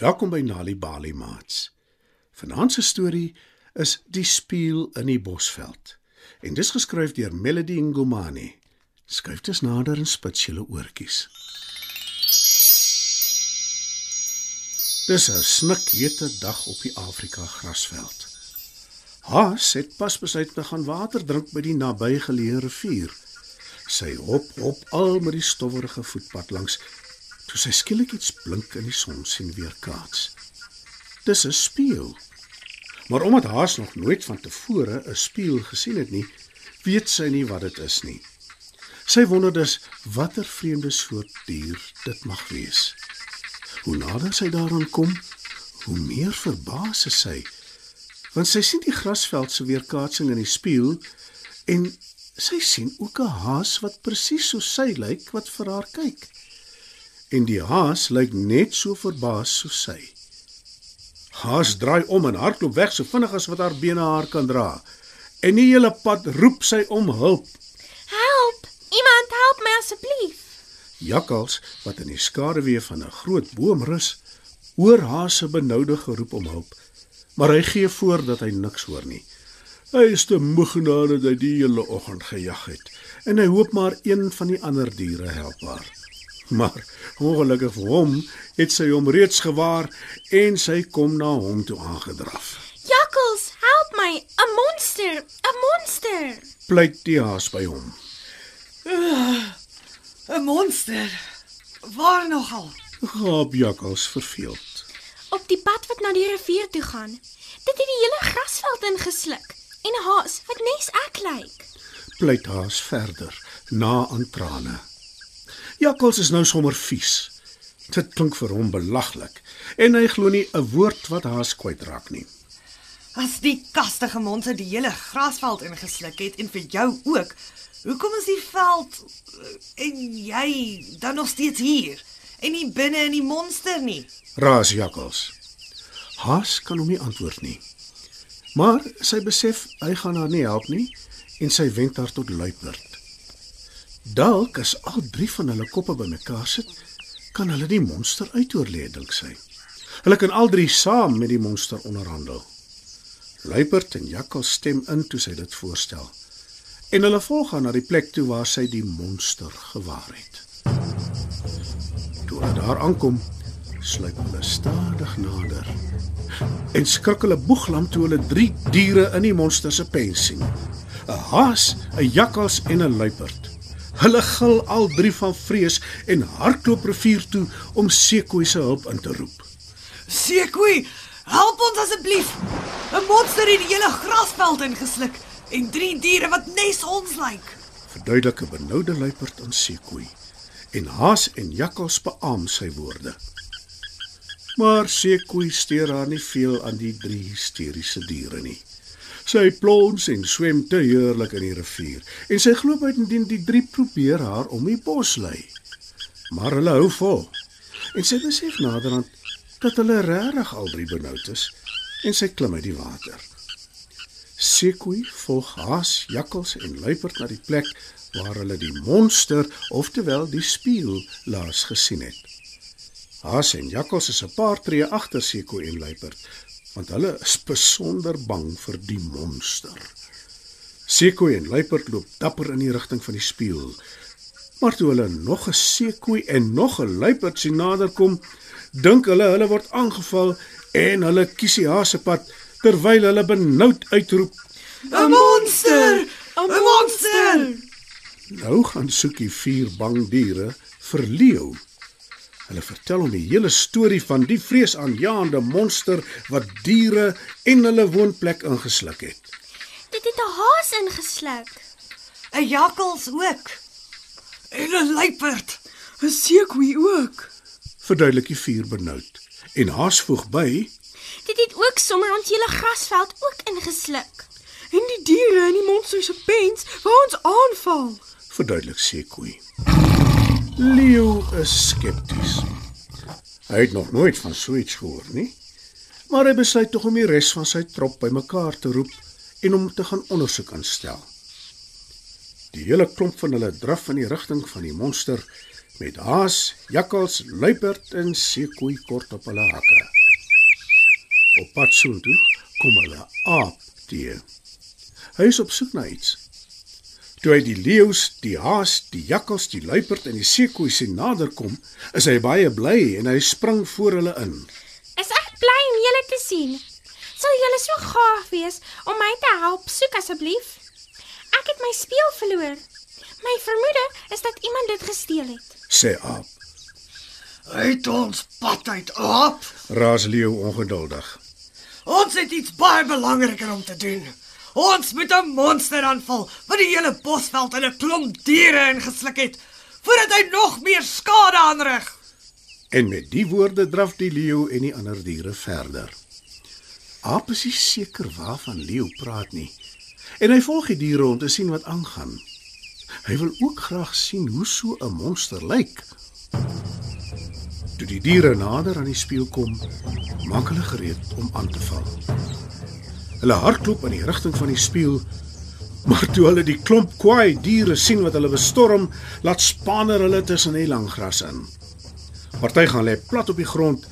Welkom by Nali Bali Mats. Vanaand se storie is Die spieël in die bosveld. En dis geskryf deur Melody Ngomani. Skryf dit nader en spits julle oortjies. Dis 'n snikhete dag op die Afrika grasveld. Haas het pas besluit te gaan water drink by die nabygeleë rivier. Sy hop hop al met die stowwerige voetpad langs toe sy skielik iets blink in die son sien weerkaats. Dis 'n spieël. Maar omdat Haas nog nooit van tevore 'n spieël gesien het nie, weet sy nie wat dit is nie. Sy wonder dus watter vreemde soort dier dit mag wees. Hoe nader sy daaraan kom, hoe meer verbaas is sy, want sy sien die grasveld se weerkaatsing in die spieël en sy sien ook 'n haas wat presies soos sy lyk wat vir haar kyk. En die haas lyk net so verbaas soos sy. Haas draai om en hardloop weg so vinnig as wat haar bene haar kan dra. En die hele pad roep sy om hulp. Help! Iemand help my asseblief. Jakkals wat in die skaduwee van 'n groot boom rus, hoor haar se benoude geroep om hulp, maar hy gee voor dat hy niks hoor nie. Hy is te moeg nadat hy die hele oggend gejag het en hy hoop maar een van die ander diere help haar. Maar ongelukkig vir hom het sy hom reeds gewaar en sy kom na hom toe aangedraf. Jakkals, help my! 'n Monster! 'n Monster! Pleit die haas by hom. 'n Monster. Waar nogal? Gaap jakkals verveeld. Op die pad wat na die rivier toe gaan. Dit het die hele grasveld ingesluk en 'n haas wat nes ek lyk. Pleit haas verder na aan trane. Jakkals is nou sommer vies. Dit klink vir hom belaglik en hy glo nie 'n woord wat haas kwyt raak nie. As die kastige monster die hele grasveld ingesluk het en vir jou ook, hoekom is die veld eh, en jy dan nog steeds hier? En nie binne in die monster nie. Raas jakkals. Haas kan hom nie antwoord nie. Maar sy besef hy gaan haar nie help nie en sy wend haar tot luiperd. Dalk as al drie van hulle koppe bymekaar sit, kan hulle die monster uitoorlê dink sy. Hulle kan al drie saam met die monster onderhandel. Luiperd en jakkals stem in toe sy dit voorstel. En hulle volg haar na die plek toe waar sy die monster gewaar het. Toe hulle daar aankom, sluip hulle stadig nader. En skrik hulle boeglam toe hulle drie diere in die monster se pen sien. 'n Haas, 'n jakkals en 'n luiperd. Hulle gil al drie van vrees en hardloop rivier toe om Sekoi se hulp in te roep. Sekoe, help ons asseblief. 'n Monster het die hele grasveld ingesluk en drie diere wat nes ons lyk. Verduidelik 'n benoude luiperd aan Sekoi. En Haas en jakkals beamoen sy woorde. Maar Sekoi steur haar nie veel aan die drie hysteriese diere nie. Sy plons en swem te heerlik in die rivier en sy glo uitendien die drie probeer haar om die bos lei. Maar hulle hou vol. En sy besef naderhand dat hulle regtig al drie benoud is en sy klim uit die water. Sekoi volg haas, jakkals en luiperd na die plek waar hulle die monster, oftewel die spieël, laas gesien het. Haas en jakkals is 'n paar tree agter Sekoi en luiperd, want hulle is besonder bang vir die monster. Sekoi en luiperd loop dapper in die rigting van die spieël. Maar toe hulle nog 'n sekoi en nog 'n luiperd sien naderkom, dink hulle hulle word aangeval en hulle kies die haasepad terwyl hulle benoud uitroep: 'n Monster! 'n Monster! Nou gaan soek die vier bang diere vir leeu. Hulle vertel hom die hele storie van die vreesaanjaende monster wat diere en hulle woonplek ingesluk het. Dit het 'n haas ingesluk. 'n Jakkals ook. En 'n luiperd. 'n Sekoe ook. Verduidelik die vier benoud. En Haas voeg by: Dit het ook sommer ons hele grasveld ook ingesluk. En die diere in die monster se pens wou ons aanval. verduidelik Sekoi. Leo is skepties. Hy het nog nooit van so iets gehoor nie, maar hy besluit tog om die res van sy trop bymekaar te roep en om te gaan ondersoek aanstel. Die hele klomp van hulle draf in die rigting van die monster met haas, jakkals, luiperd en seekoei kort op hulle hakke. Op pad soontoe kom hulle aap teë. Hy is op soek na iets. Toe hy die leeu's, die haas, die jakkals, die luiperd en die seekoei sien naderkom, is hy baie bly en hy spring voor hulle in. Is ek bly om julle te sien. Sal julle so gaaf wees om my te help soek asseblief? Ek het my spieël verloor. My vermoede is dat iemand dit gesteel het. sê aap. Uit ons pad uit, aap. Raas leeu ongeduldig. Ons het iets baie belangriker om te doen. Ons moet 'n monster aanval wat die hele bosveld in 'n klomp diere ingesluk het voordat hy nog meer skade aanrig. En met die woorde draf die leeu en die ander diere verder. Aap is nie seker waarvan leeu praat nie. En hy volg die diere om te sien wat aangaan. Hy wil ook graag sien hoe so 'n monster lyk. Toe die diere nader aan die spieël kom, maak hulle gereed om aan te val. Hulle hardloop in die rigting van die spieël, maar toe hulle die klomp kwaai diere sien wat hulle bestorm, laat spanner hulle tussen die lang gras in. Party gaan lê plat op die grond,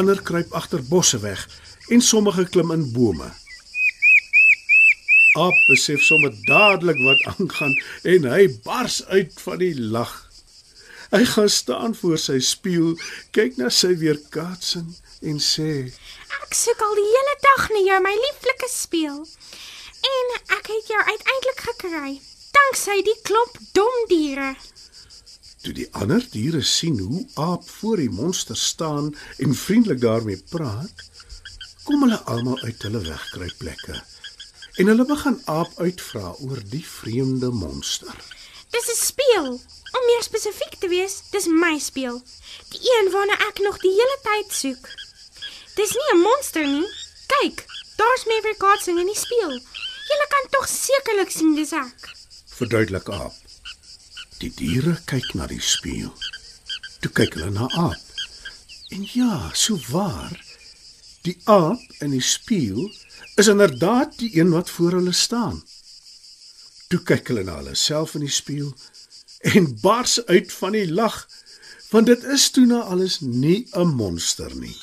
ander kruip agter bosse weg en sommige klim in bome. Aap besef sommer dadelik wat aangaan en hy bars uit van die lag. Hy gaan staan voor sy spieël, kyk na sy weerkaatsing en sê: Ek soek al die hele dag na jou, my lieflike speel. En ek het jou uiteindelik gekry, danksy die klomp dom diere. Toe die ander diere sien hoe Aap voor die monster staan en vriendelik daarmee praat, kom hulle almal uit hulle wegkruipplekke. En hulle begin Aap uitvra oor die vreemde monster. Dis 'n speel. Om meer spesifiek te wees, dis my speel. Die een waarna ek nog die hele tyd soek. Dis nie 'n monster nie. Kyk, daar's my weerkaatsing in die speel. Julle kan tog sekerlik sien dis ek. Verduidelik Aap. Die diere kyk na die spieël. Toe kyk hulle na Aap. En ja, so waar. Die aap in die spieël is inderdaad die een wat voor hulle staan. Toe kyk hulle na hulle self in die spieël en bars uit van die lag, want dit is toe na alles nie 'n monster nie.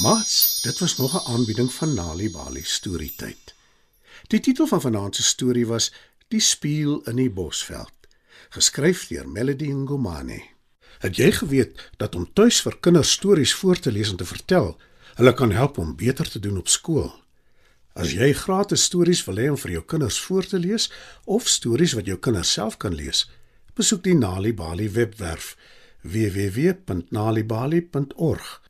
Mats, dit was nog 'n aanbieding van Nali Bali storietyd. Die titel van vanaand se storie was Die spieël in die bosveld, geskryf deur Melody Ngomane. Het jy geweet dat om tuis vir kinders stories voor te lees en te vertel, hulle kan help om beter te doen op skool? As jy gratis stories wil hê om vir jou kinders voor te lees of stories wat jou kinders self kan lees, besoek die Nali Bali webwerf www.nalibali.org